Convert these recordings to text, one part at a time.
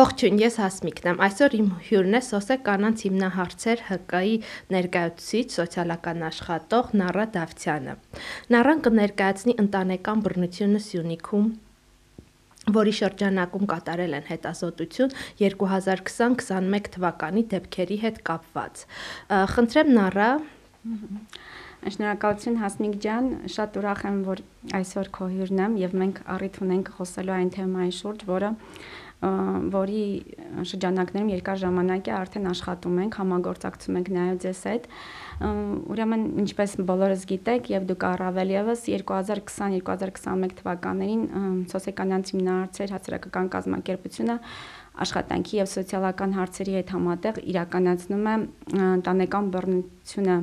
Ողջույն, ես Հասմիկն եմ։ Այսօր իմ հյուրն է Սոսե կանանց հիմնահարցեր ՀԿ-ի ներկայացուցիչ սոցիալական աշխատող Նարա Դավթյանը։ Նարան կներկայացնի ընտանեկան բռնությունը Սյունիքում որի շրջանակում կատարել են հետազոտություն 2020-21 թվականի դեպքերի հետ կապված։ Խնդրեմ Նարա Շնորհակալություն Հասմիկ ջան, շատ ուրախ եմ, որ այսօր քո հյուրն եմ եւ մենք առիթ ունենք խոսելու այն թեմայի շուրջ, որը որի շրջանակներում երկար ժամանակ է արդեն աշխատում ենք, համագործակցում ենք նաև ձեզ հետ։ Ուրեմն, ինչպես բոլորս գիտեք, եւ դուք առավել եւս 2020-2021 թվականներին սոցիալական հիմնարարցեր հասարակական կազմակերպությունը աշխատանքի եւ սոցիալական հարցերի հետ համատեղ իրականացնում է ընտանեկան բռնությունը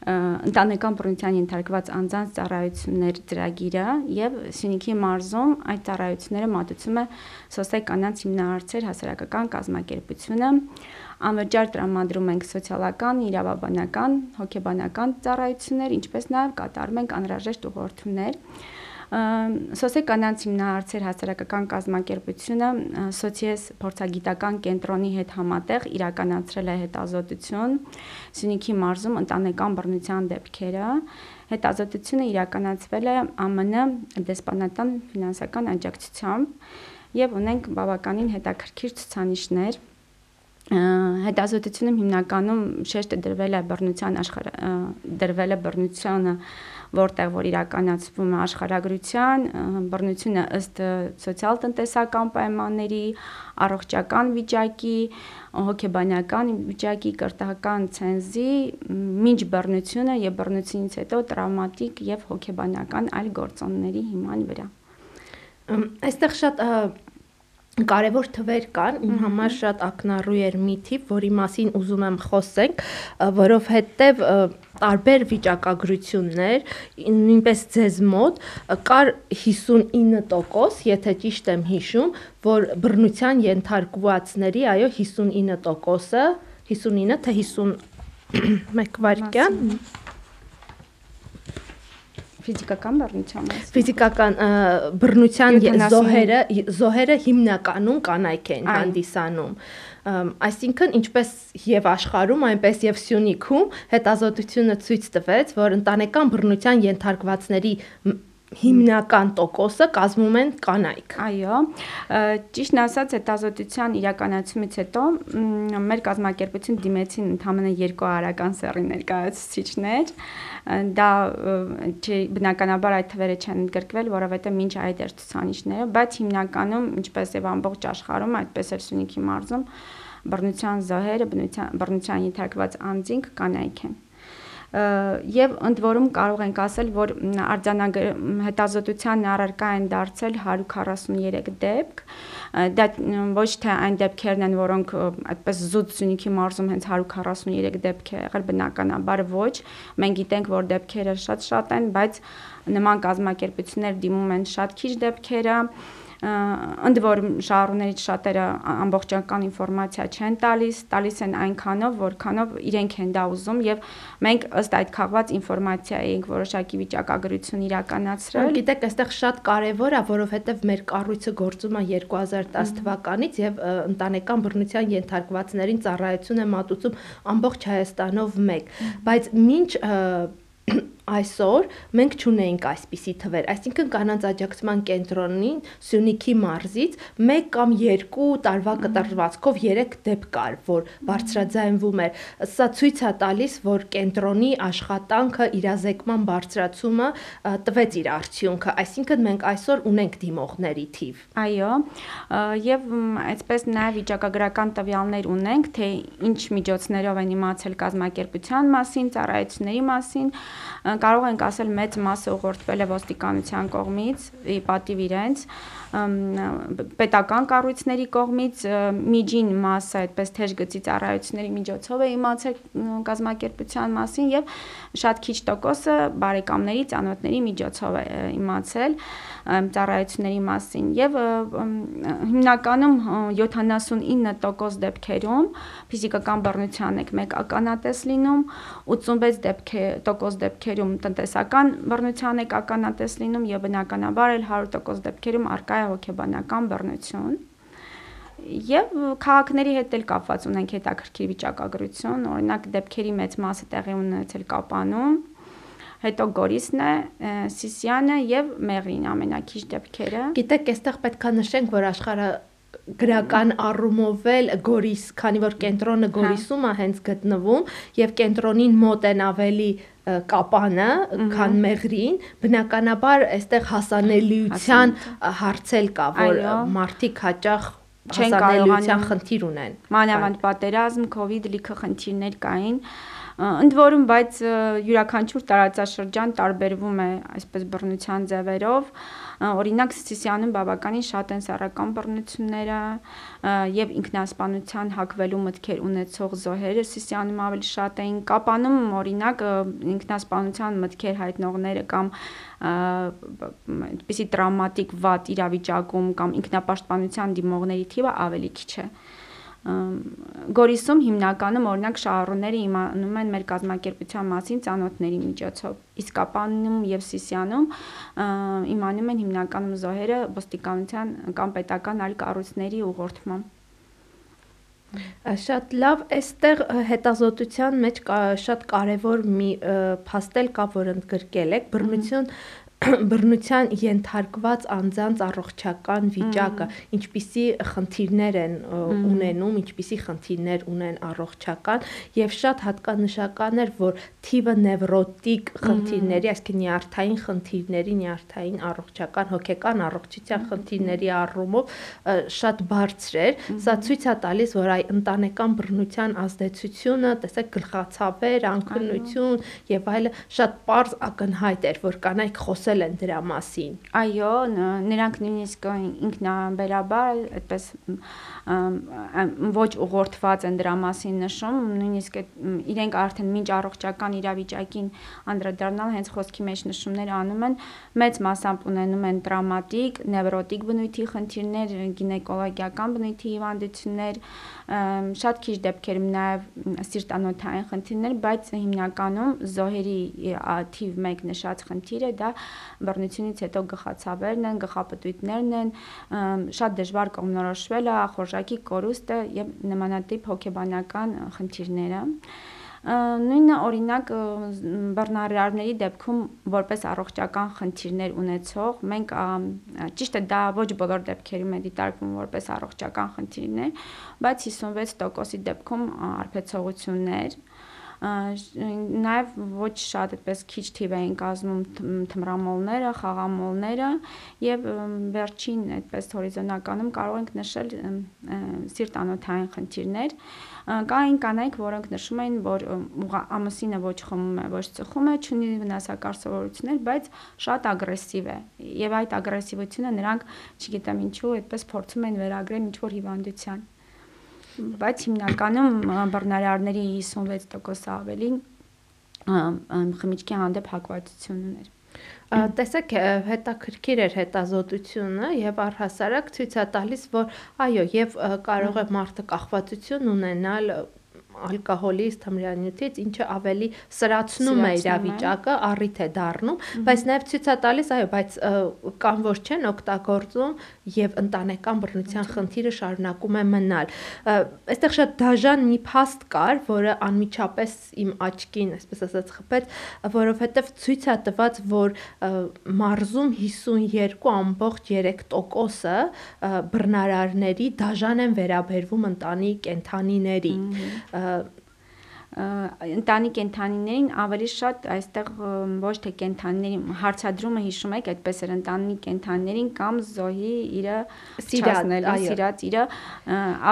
ընտանեկան բռնության ենթարկված անձանց ծառայություններ ծրագիրը եւ Սյունիքի մարզում այդ ծառայությունները մատուցում է Սոսե կանանց հիմնարարցեր հասարակական կազմակերպությունը անվճար տրամադրում ենք սոցիալական, իրավաբանական, հոգեբանական ծառայություններ, ինչպես նաեւ կատարում ենք անհրաժեշտ ուղղորդումներ Սոսե կանանց հիմնարարցեր հասարակական կազմակերպությունը Սոցիես փորձագիտական կենտրոնի հետ համատեղ իրականացրել է հետազոտություն Սյունիքի մարզում ընտանեկան բռնության դեպքերը։ Հետազոտությունը իրականացվել է ԱՄՆ դեսպանատան ֆինանսական աջակցությամբ եւ ունենք բավականին հետաքրքիր ցուցանիշներ հետազոտությունում հիմնականում շեշտը դրվել է բռնության աշխարհ դրվել է բռնությանը որտեղ որ իրականացվում է աշխարհագրության, բռնությունը ըստ սոցիալ-տնտեսական պայմանների, առողջական վիճակի, հոգեբանական վիճակի, կրթական ցենզի, մինչ բռնությունը եւ բռնությունից հետո տրավմատիկ եւ հոգեբանական այլ գործոնների հիման վրա։ Այստեղ շատ կարևոր թվեր կան, իմ համար շատ ակնառու էր մի թիվ, որի մասին ուզում եմ խոսենք, որովհետև տարբեր վիճակագրություններ, նույնպես ձեզ մոտ կար 59%, եթե ճիշտ եմ հիշում, որ բռնության ենթարկվածների, այո, 59%-ը, 59 թե 51 վայրկյան ֆիզիկական բռնության մասին։ Ֆիզիկական բռնության զոհերը զոհերը հիմնականում կանայք են հանդիսանում։ Այսինքն ինչպես եւ աշխարհում, այնպես եւ Սյունիքում հետազոտությունը ցույց տվեց, որ ընտանեկան բռնության ենթարկվածների հիմնական տոկոսը կազմում են կանայք։ Այո, ճիշտն ասած հետազոտության իրականացումից հետո մեր կազմակերպություն դիմեցին ընդհանրապես երկու արական սեռի ներկայացուցիչներ։ Դա չէ, բնականաբար այդ թվերը չեն ընդգրկվել, որովհետև մինչ այդ էր ցուցանիշները, բայց հիմնականում, ինչպես եւ ամբողջ աշխարհում, այդպես էլ Սյունիքի մարզում բռնության զոհերը, բռնության բռնության ենթարկված անձինք կանայք են եւ ընդ որում կարող ենք ասել, որ արձանագ հետազոտության առարկա են դարձել 143 դեպք։ Դա ոչ թե այն դեպքերն են, որոնք այդպես զուտ Սյունիքի մարզում հենց 143 դեպք է եղել, բնականաբար ոչ։ Մենք գիտենք, որ դեպքերը շատ-շատ են, բայց նման կազմակերպություններ դիմում են շատ քիչ դեպքերը ընդ որում շահառուներից շատերը ամբողջական ինֆորմացիա չեն տալիս, տալիս են այնքանով, որքանով իրենք են դա ուզում եւ մենք ըստ այդ քաղված ինֆորմացիայի ենք որոշակի վիճակագրություն իրականացրել։ Գիտեք, այստեղ շատ կարեւոր է, որովհետեւ մեր կառույցը գործում է 2010 թվականից եւ ընտանեկան բռնության ենթարկվածներին ծառայություն է մատուցում ամբողջ Հայաստանով մեկ, բայց ինչ այսօր մենք ճունեինք այսպիսի թվեր, այսինքն կանանց աջակցման կենտրոնին Սյունիքի մարզից 1 կամ 2 տարվա կտրվածքով 3 դեպք կար, որ բարձրաձայնվում էր։ Սա ցույց է տալիս, որ կենտրոնի աշխատանքը իրազեկման բարձրացումը տվեց իր արդյունքը, այսինքն մենք այսօր ունենք դիմողների թիվ։ Այո, եւ այսպես նաեւ վիճակագրական տվյալներ ունենք, թե ինչ միջոցներով են իմացել կազմակերպության մասին, ծառայությունների մասին, կարող ենք ասել մեծ մասը ուղղորդվել է ոստիկանության կողմից, ի պատիվ իրենց, պետական կառույցների կողմից միջին մասը այդպես թեժ գծի ծառայությունների միջոցով է իմացել կազմակերպության մասին եւ շատ քիչ տոկոսը բարեկամների, ծանոթների միջոցով է իմացել ծառայությունների մասին եւ հիմնականում 79% դեպքերում ֆիզիկական բռնության եք մեկ ականատես լինում, 86 դեպքե տոկոս դեպքերում տնտեսական բռնության եք ականատես լինում եւ բնականաբար էլ 100% դեպքերում արկա է հոգեբանական բռնություն Եվ քաղաքների հետ էլ կապված ունենք հետաքրքիր վիճակագրություն, օրինակ դեպքերի մեծ մասը տեղի ունեցել Կապանում, հետո Գորիսն է, Սիսյանը եւ Մեղրին ամենակիչ դեպքերը։ Գիտեք, այստեղ պետքա նշենք, որ աշխարհը գրական առումով էլ Գորիս, քանի որ կենտրոնը հա։ Գորիսում է հենց գտնվում եւ կենտրոնին մոտ են ավելի կապանը, քան մեղրին, բնականաբար այստեղ հասանելիության հարցել կա, որ մարդիկ հաճախ չեն կարողանում խնդիր ունեն։ Մանավանդ պատերազմ, իդ լիքը խնդիրներ կային, ընդ որում բայց յուրաքանչյուր տարածաշրջան տարբերվում է այսպես բռնության ձևերով օրինակ Սիսիանում բավականին շատ են սեռական բռնությունները եւ ինքնասպանության հակվելու մտքեր ունեցող զոհերը Սիսիանում ավելի շատ էին կապանում օրինակ ինքնասպանության մտքեր հայտնողները կամ այդպիսի տրավմատիկ վատ իրավիճակում կամ ինքնապաշտպանության դիմողների թիվը ավելի քիչ է Գորիսում հիմնականում օրինակ շահառուները իմանում են մեր կազմակերպության մասին ցանոթների միջոցով։ Իսկ Կապանում եւ Սիսիանում իմանում են հիմնականում զոհերը ոստիկանության կամ պետական այլ կառույցների ուղղորդմամբ։ Շատ լավ, այստեղ հետազոտության մեջ շատ կարևոր մի փաստել կա, որ ընդգրկել եք, բռնություն բռնության ենթարկված անձանց առողջական վիճակը, ինչպիսի խնդիրներ են ունենում, ինչպիսի խնդիրներ ունեն առողջական եւ շատ հատկանշական էր, որ թիվը նևրոտիկ խնդիրների, այսինքն նյարդային խնդիրների, նյարդային առողջական, հոգեկան առողջության խնդիրների առումով շատ բարձր էր։ Սա ցույց է տալիս, որ այ ընտանեկան բռնության ազդեցությունը, տեսեք, գլխացավեր, անքնություն եւ այլը շատ པարզ ակնհայտ էր, որ կանայք խոսել խոսել են դրա մասին։ Այո, նրանք նույնիսկ ինքնաբերաբար այդպես ոչ ուղղորդված են դրա մասին նշում, նույնիսկ իրենք արդեն մինչ առողջական իրավիճակին անդրադառնալ հենց խոսքի մեջ նշումներ անում են, մեծ մասամբ ունենում են տրավմատիկ, նևրոտիկ բնույթի խնդիրներ, գինեկոլոգիական բնույթի հիվանդություններ, շատ քիչ դեպքերում նաև սիրտանոթային խնդիրներ, բայց հիմնականում զոհերի թիվ 1 նշած խնդիրը դա բռնությունից հետո գլխացավերն են, գլխապտույտներն են, շատ դժվար կողմնորոշվել է ախորժակի կորուստը եւ նմանատիպ հոգեբանական խնդիրները նույնը օրինակ բռնարարների դեպքում որպես առողջական խնդիրներ ունեցող մենք ճիշտ է դա ոչ բոլոր դեպքերում է դիտարկվում որպես առողջական խնդիրներ բայց 56%-ի դեպքում արբեցողություններ նաև ոչ շատ այդպես քիչ թիվ էին կազմում թմրամոլները, խաղամոլները եւ վերջին այդպես հորիզոնականում կարող ենք նշել սիրտանոթային խնդիրներ, Կային կանայք, որոնք նշում էին, որ ամուսինը ոչ խմում է, ոչ ծխում է, ունի վնասակար սովորություններ, բայց շատ ագրեսիվ է։ Եվ այդ ագրեսիվությունը նրանք, չգիտեմ ինչու, այդպես փորձում են վերագրել ինչ-որ հիվանդության։ Բայց հիմնականում բռնարարների 56%-ը ավելին խմիչքի հանդեպ հակվածություն ուներ տեսեք հետաքրքիր էր հետազոտությունը եւ առհասարակ ցույց է տալիս որ այո եւ կարող է մարդը կախվածություն ունենալ ալկոհոլից, թմրանյութից, ինչը ավելի սրացնում է իրավիճակը, առիթ է դառնում, բայց նաև ցույց է տալիս, այո, բայց կան որ չեն օգտագործում եւ ընտանեկան բռնության խնդիրը շարունակում է մնալ։ Այստեղ շատ դաժան մի փաստ կար, որը անմիջապես իմ աչքին, այսպես ասած, խփեց, որովհետեւ ցույց է տված, որ մարզում 52.3%-ը բռնարարների դաժան են վերաբերվում ընտանի կենթանիների uh, ընտանի կենթանիներին ավելի շատ այստեղ ոչ թե կենթանիների հարցադրումը հիշում եք այդպես էր ընտանի կենթանիներին կամ զոհի իրը փչացնելու սիրած իրը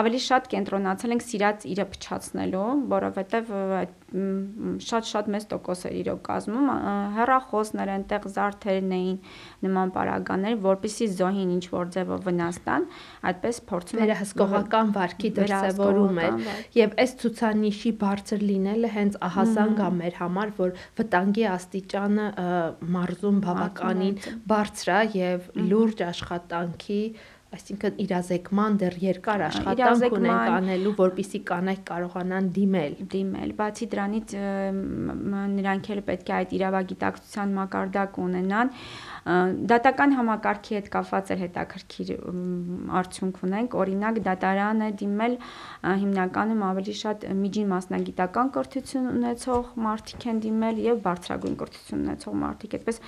ավելի շատ կենտրոնացել ենք սիրած իրը փչացնելու որովհետև այդ շատ-շատ մեծ տոկոս էր իրոք կազմում հեռախոսներ այնտեղ զարդերն էին նման պարագաներ որպիսի զոհին ինչ որ ձևով վնաս տան այդպես փորձում էր հսկողական վարքի դրսևորում էր եւ այս ցուցանիշի բարձր լինելը հենց ահազանգ է մեր համար որ վտանգի աստիճանը մարզում բավականին բարձր է եւ լուրջ աշխատանքի այսինքն իրազեկման դեռ երկար աշխատանք ունենք անելու, որpիսի կանայք կարողանան դիմել։ Դիմել։ Բացի դրանից նրանք էլ պետք է այդ իրավագիտակցության մակարդակ ունենան, դատական համակարգի հետ կապված էր հետաքրքիր արդյունք ունենք օրինակ դատարանը դիմել հիմնականում ավելի շատ միջին մասնագիտական կրթություն ունեցող մարդիկ են դիմել եւ բարձրագույն կրթություն ունեցող մարդիկ այդպես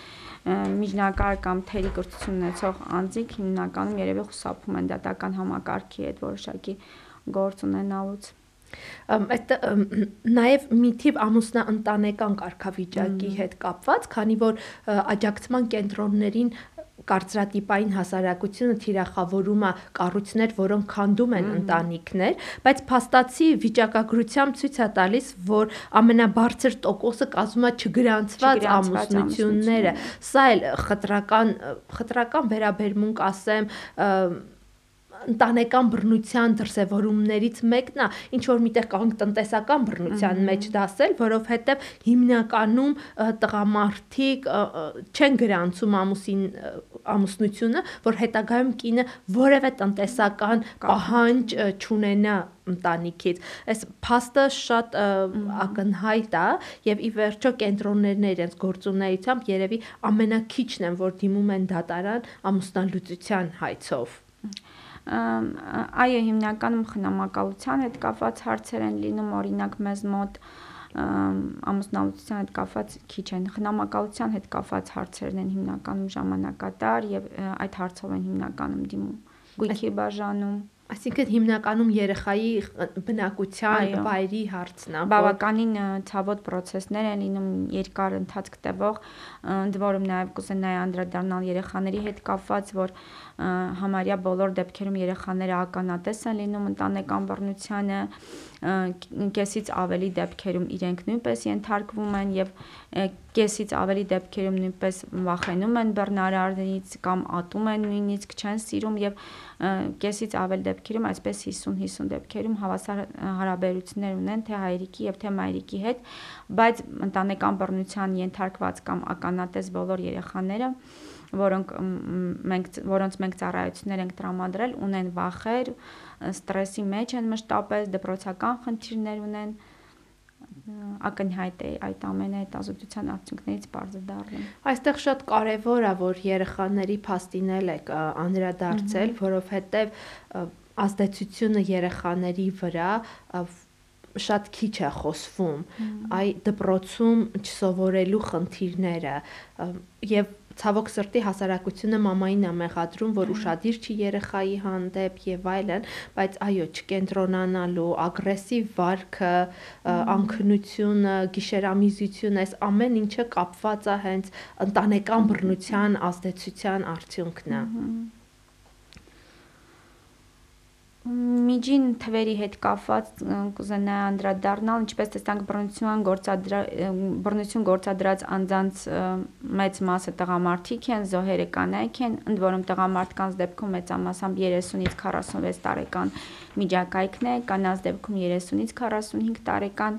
միջնակարգ կամ թերի կրթություն ունեցող անձիկ հիմնականում երևի խուսափում են դատական համակարգի հետ որոշակի գործ ունենալուց այդ նաև մի թիվ ամուսնաընտանեկան կարգավիճակի հետ կապված, քանի որ աջակցման կենտրոններին կարծրատիպային հասարակությունը թիրախավորում է կառույցներ, որոնք քանդում են ընտանիքներ, բայց փաստացի վիճակագրությամբ ցույց է տալիս, որ ամենաբարձր տոկոսը կազմում է չգրանցված ամուսնությունները։ Սա էլ խտրական խտրական վերաբերմունք ասեմ ընտանեկան բռնության դրսևորումներից մեկն է, ինչ որ միտեղ կարող տնտեսական բռնության մեջ դասել, որովհետև հիմնականում տղամարդիկ չեն գրանցում ամուսին ամուսնությունը, որ հետագայում կինը որևէ տնտեսական պահանջ չունենա ընտանիքից։ Այս փաստը շատ ակնհայտ է եւ ի վերջո կենտրոններն իրենց գործունեությամբ երևի ամենակիչն են, որ դիմում են դատարան ամուսնալուծության հայցով այո հիմնականում խնամակալության հետ կապված հարցեր են լինում օրինակ մեզ մոտ ամուսնալուծության հետ կապված քիչ են խնամակալության հետ կապված հարցերն են հիմնականում ժամանակատար եւ այդ հարցով են հիմնականում դիմում գույքի բաժանում Այսինքն հիմնականում երեխայի բնակության վայրի հարցն է։ Բավականին ցավոտ process-ներ են լինում երկար ընթացք տևող, ընդ որում նաև կուզենայի անդրադառնալ երեխաների հետ կապված, որ համարյա բոլոր դեպքերում երեխաները ականատես են լինում ընտանեկան բռնությանը, կեսից ավելի դեպքերում իրենք նույնպես ենթարկվում են եւ կեսից ավելի դեպքերում նույնպես վախենում են բռնարարներից կամ ատում են նույնիսկ չեն սիրում եւ կեսից ավել դեպքերում այսպես 50-50 դեպքերում հավասար հարաբերություններ ունեն թե հայրիկի եւ թե մայրիկի հետ բայց ընտանեկան բռնության ենթարկված կամ ականատես բոլոր երեխաները որոնք մենք որոնց մենք ծառայություններ ենք տրամադրել, ունեն վախեր, ստրեսի մեջ են մշտապես, դպրոցական խնդիրներ ունեն, ակնհայտ է այդ ամենը հետազոտության արդյունքներից բարձր դառնում։ Այստեղ շատ կարևոր է, որ երեխաների փաստինել եք անդրադարձել, որովհետև ազդեցությունը երեխաների վրա շատ քիչ է խոսվում այ դպրոցում չսովորելու խնդիրները եւ ցավոք սրտի հասարակությունը մամային է մեղադրում, որ ուշադիր չի երեխայի հանդեպ եւ այլն, բայց այո, չկենտրոնանալու, ագրեսիվ վարքը, անքնությունը, գիշերամիզությունը, այս ամեն ինչը կապված է հենց ընտանեկան բռնության ազդեցության արդյունքն է։ Միջին թվերի հետ կապված կուզենայի անդրադառնալ, ինչպես տեսանք բռնություն գործադրած բռնություն գործադրած անձանց մեծ մասը տղամարդիկ են, զոհերը կանայք են, ընդ որում տղամարդկանց դեպքում մեծամասամբ 30-ից 46 տարեկան միջակայքն է, կանանց դեպքում 30-ից 45 տարեկան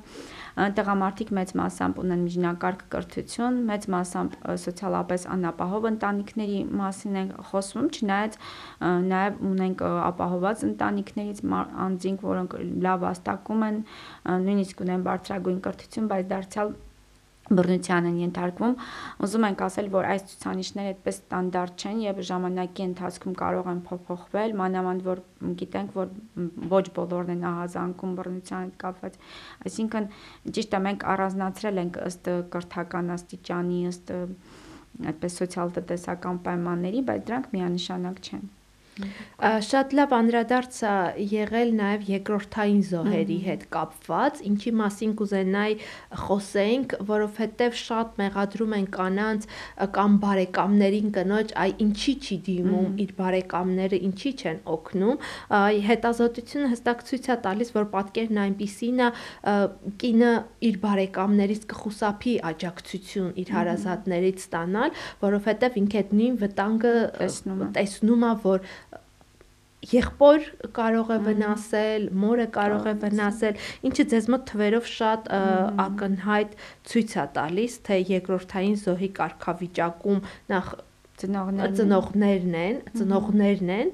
տղամարդիկ մեծ մասամբ ունեն միջնակարգ կրթություն, մեծ մասամբ սոցիալապես անապահով ընտանիքների մասին է խոսվում, չնայած նաև ունենք ապահոված ընտանիքներից անձինք, որոնք լավ աստակում են, նույնիսկ ունեն բարձրագույն կրթություն, բայց դարձյալ բռնության են ենթարկվում։ Ուզում ենք ասել, որ այս ցուցանիշները այդպես ստանդարտ չեն եւ ժամանակի ընթացքում կարող են փոփոխվել, մանավանդ որ գիտենք, որ ոչ բոլորն են ահազանգում բռնության հետ կապված։ Այսինքն ճիշտ է մենք առանձնացրել ենք ըստ կրթական աստիճանի, ըստ այդպես սոցիալ-տնտեսական պայմանների, բայց դրանք միանշանակ չեն։ Շատ լավ անդրադարձ է եղել նաև երկրորդային զոհերի հետ կապված, ինչի մասին կուզենայի խոսենք, որովհետև շատ մեղադրում են կանանց կամ բարեկամներին կնոջ, այ ինչի չի դիմում իր բարեկամները, ինչի չեն օգնում։ Հետազոտությունը հստակ ցույց է տալիս, որ պատկերն այնպիսին է, կինը իր բարեկամներից կխուսափի աջակցություն իր հարազատներից ստանալ, որովհետև ինքը այդ նույն վտանգը տեսնում է, որ եղբոր կարող է վնասել, մորը կարող է վնասել, ինչը ձեզ մոտ թվերով շատ ակնհայտ ցույց է տալիս, թե երկրորդային զոհի կարգավիճակում նախ ծնողներն ծնողներն են, ծնողներն են,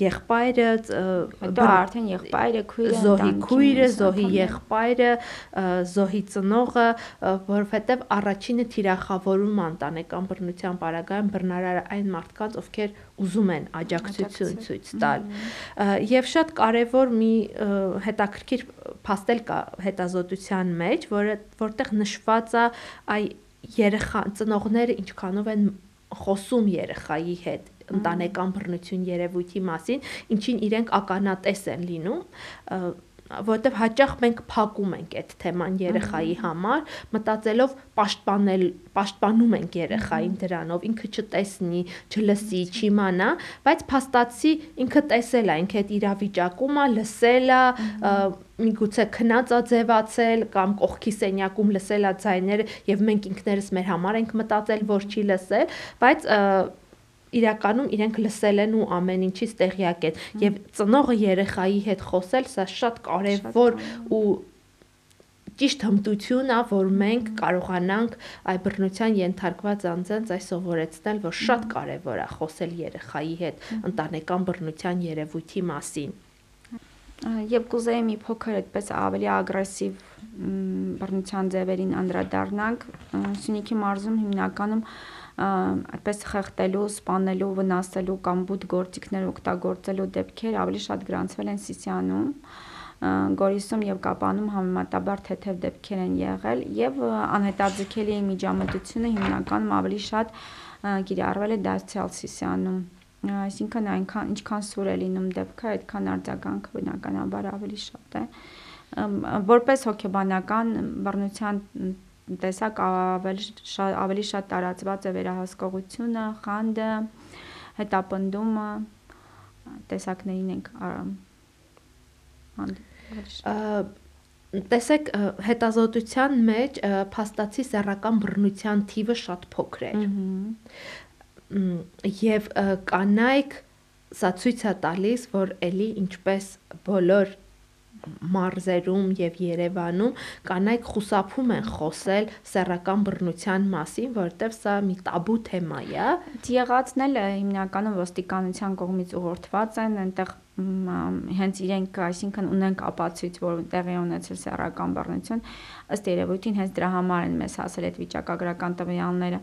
եղբայրը, դա արդեն եղբայրը, քույրը, զոհի քույրը, զոհի եղբայրը, զոհի ծնողը, որովհետև առաջինը թիրախավորում ընտանեկան բռնության պարագայում բռնարարը այն մարդկանց, ովքեր ուզում են աջակցություն ցույց տալ։ Եվ շատ կարևոր մի հետաքրքիր փաստել կա հետազոտության մեջ, որը որտեղ նշված է այ երեխա ծնողները ինչքանով են խոսում երեխայի հետ ընտանեկան բռնություն երևույթի մասին, ինչին իրենք ականատես են լինում, որովհետև հաճախ մենք փակում ենք այդ թեման երեխայի համար, մտածելով պաշտպանել, պաշտպանում ենք երեխային դրանով, ինքը չտեսնի, չլսի, չիմանա, բայց փաստացի ինքը տեսել է, ինքը այդ իրավիճակում է, լսել է, միգուցե քնած է ձևացել կամ կողքի սենյակում լսել է ձայները եւ մենք ինքներս մեր համար ենք մտածել, որ չի լսել, բայց իրականում իրենք լսել են ու ամեն ինչից տեղյակ են եւ ծնողը երեխայի հետ խոսել սա շատ կարեւոր ու ճիշտ հմտություն է, որ մենք կարողանանք այ բռնության ենթարկված անձանց այ սովորեցնել, որ շատ կարևոր է խոսել երեխայի հետ ընտանեկան բռնության երևույթի մասին։ Եվ կուզեի մի փոքր այդպես ավելի ագրեսիվ բռնության ձևերին անդրադառնանք։ Սյունիքի մարզում հիմնականում այդպես խեղտելու, սպանելու, վնասելու կամ բուտ գործիքներ օգտագործելու դեպքեր ավելի շատ գրանցվել են Սիսիանում Գորիսում եւ Կապանում համեմատաբար թեթև դեպքեր են եղել եւ անհետաձգելի միջամտությունը հիմնականում ավելի շատ կիրառվել է դարձյալ Սիսիանում այսինքն այնքան ինչքան սուր է լինում դեպքը, այդքան արձագանքը բնականաբար ավելի շատ է որպես հոգեբանական բռնության տեսակ ավելի շատ ավելի շատ տարածված է վերահսկողությունը, խանդը, հետապնդումը տեսակներին ենք տեսեք հետազոտության մեջ փաստացի սեռական բռնության թիվը շատ փոքր էր։ Եվ կանայք սա ցույց է տալիս, որ ելի ինչպես բոլոր մարզերում եւ Երևանում կանայք խուսափում են խոսել սեռական բռնության մասին, որովհետեւ սա մի տաբու թեմա է։ Եղածն էլ հիմնականում ոստիկանության կողմից ուղղորդված են, այնտեղ հենց իրենք, այսինքն ունենք ապացույց, որ տեղի ունեցել սեռական բռնություն, ըստ երևույթին հենց դրա համար են մեզ հասել այդ վիճակագրական տվյալները։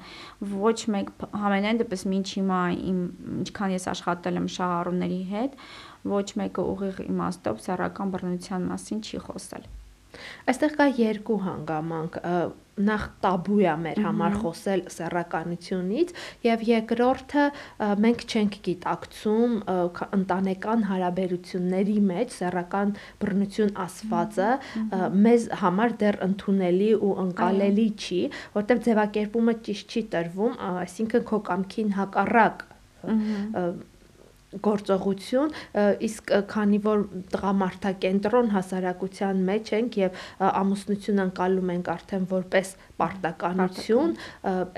Ոչ մեկ համենայն դեպս ոչ հիմա իմ ինչքան ես աշխատել եմ շահառուների հետ, ոչ մեկը ուղիղ իմաստով սեռական բռնության մասին չի խոսել։ Այստեղ կա երկու հանգամանք նախ տաբու է մեր համար խոսել սեռականությունից եւ երկրորդը մենք չենք գիտակցում ընտանեկան հարաբերությունների մեջ սեռական բռնություն ասվածը մեզ համար դեռ ընդունելի ու ընկալելի չի, որտեղ ձևակերպումը ճիշտ չի տրվում, այսինքն քո կամքին հակառակ գործողություն, իսկ քանի որ տղամարդակենտրոն հասարակության մեջ ենք եւ ամուսնություն անցալում ենք արդեն որպես պարտականություն,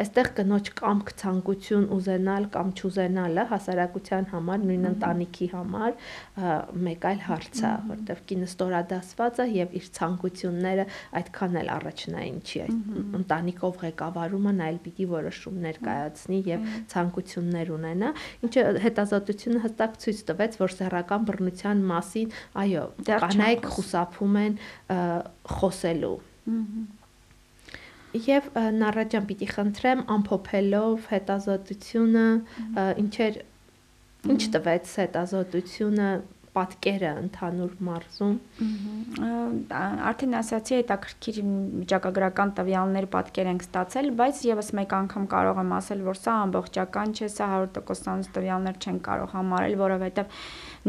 այստեղ կնոջ կամք ցանկություն ուզենալ կամ չուզենալը հասարակության համար, նույն ընտանիքի համար մեկ այլ հարց է, որտեղ կինը ստորադասված է եւ իր ցանկությունները այդքան էլ առաջնային չի, այդ ընտանիքով ղեկավարումը նա էլ պիտի որոշումներ կայացնի եւ ցանկություններ ունենա, ինչը հետազոտությունը հստակ ցույց տվեց, որ սեռական բռնության մասին, այո, կանայք խուսափում են խոսելու։ Եվ նարաջան պիտի խնդրեմ ամփոփելով հետազոտությունը, ինչեր ինչ տվեց հետազոտությունը պատկերը ընդհանուր մարզում։ Արդեն ասացի, հետաքրքիր վիճակագրական տվյալներ պատկեր ենք ստացել, բայց եւս մեկ անգամ կարող եմ ասել, որ սա ամբողջական չէ, սա 100%-ից տվյալներ չեն կարող համարել, որովհետեւ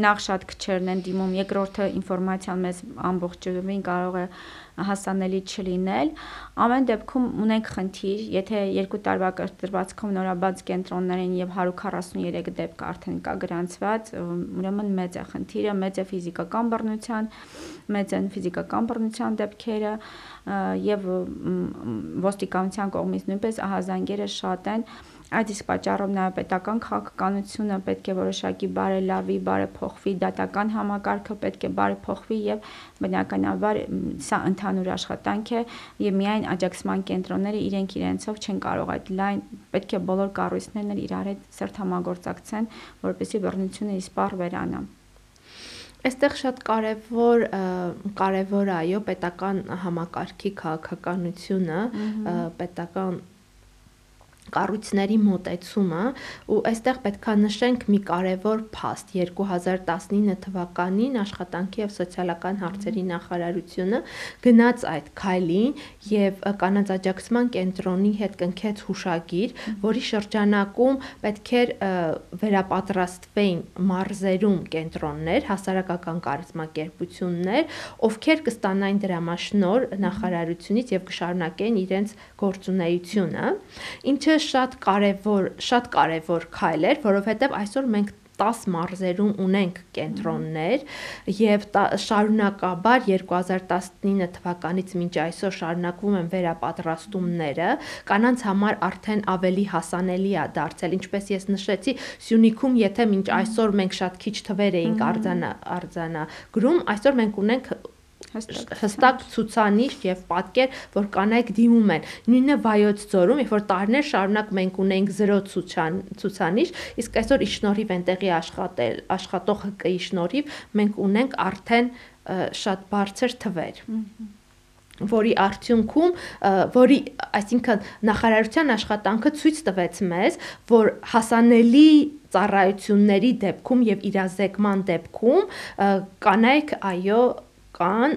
նախ շատ քչերն են դիմում, երկրորդը ինֆորմացիան մեզ ամբողջովին կարող է հասանելի չլինել։ Ամեն դեպքում ունենք խնդիր, եթե երկու տարվա կտրվածքում նորաբաց կենտրոններ են եւ 143 դեպք արդեն կա գրանցված, ուրեմն մեծ է խնդիրը, մեծ է ֆիզիկական բռնության, մեծ են ֆիզիկական բռնության դեպքերը եւ ոստիկանության կողմից նույնպես ահազանգերը շատ են Այդ իսկ պատճառով նաև պետական քաղաքականությունը պետք է որոշակի բարելավի, բարեփոխվի, դատական համակարգը պետք է բարեփոխվի եւ բնականաբար սա ընդհանուր աշխատանք է եւ միայն աջակցման կենտրոնները իրենք իրենցով չեն կարող այդ լայն պետք է բոլոր կառույցներն իրար հետ սերտ համագործակցեն, որպեսզի բռնությունը իսպառ վերանա։ Այստեղ շատ կարևոր կարևոր այո պետական համակարգի քաղաքականությունը, պետական կառույցների մոտեցումը ու այստեղ պետքա նշենք մի կարևոր փաստ. 2019 թվականին աշխատանքի եւ սոցիալական հարցերի նախարարությունը գնաց այդ քայլին եւ կանանց աջակցման կենտրոնի հետ կնքեց հուշագիր, որի շրջանակում պետք էր վերապատրաստվեին մարզերում կենտրոններ, հասարակական կազմակերպություններ, ովքեր կստանային դրամաշնոր նախարարությունից եւ կշարունակեն իրենց գործունեությունը, ինչը շատ կարևոր, շատ կարևոր քայլ էր, որովհետև այսօր մենք 10 մարզերում ունենք կենտրոններ եւ շարունակաբար 2019 թվականից մինչ այսօր շարունակվում են վերապատրաստումները կանանց համար արդեն ավելի հասանելի է դարձել ինչպես ես նշեցի Սյունիքում եթե մինչ այսօր մենք շատ քիչ թվեր էինք արձանա արձանա գրում այսօր մենք ունենք հստակ ցուցանիշ եւ պատկեր, որ կանայք դիմում են։ Նույնը վայոց ձորում, երբ որ տարիներ շարունակ մենք ունենք 0 ցուցան ցուցանիշ, իսկ այսօր իշնորհիվ այնտեղի աշխատել, աշխատող ՀԿ-ի շնորհիվ մենք ունենք արդեն շատ բարձր թվեր որի արդյունքում որի այսինքն նախարարության աշխատանքը ցույց տվեց մեզ, որ հասանելի ծառայությունների դեպքում եւ իրազեկման դեպքում կանայք այո կան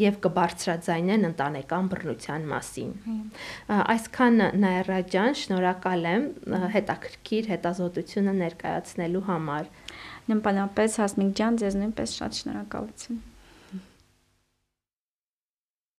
եւ կբարձրաձայնեն ընտանեկան բռնության մասին։ Այսքան Նաիրա ջան, շնորհակալ եմ հետաքրքիր հետազոտությունը ներկայացնելու համար։ Նմբանապես Հասմիկ ջան, ձեզ նույնպես շատ շնորհակալություն։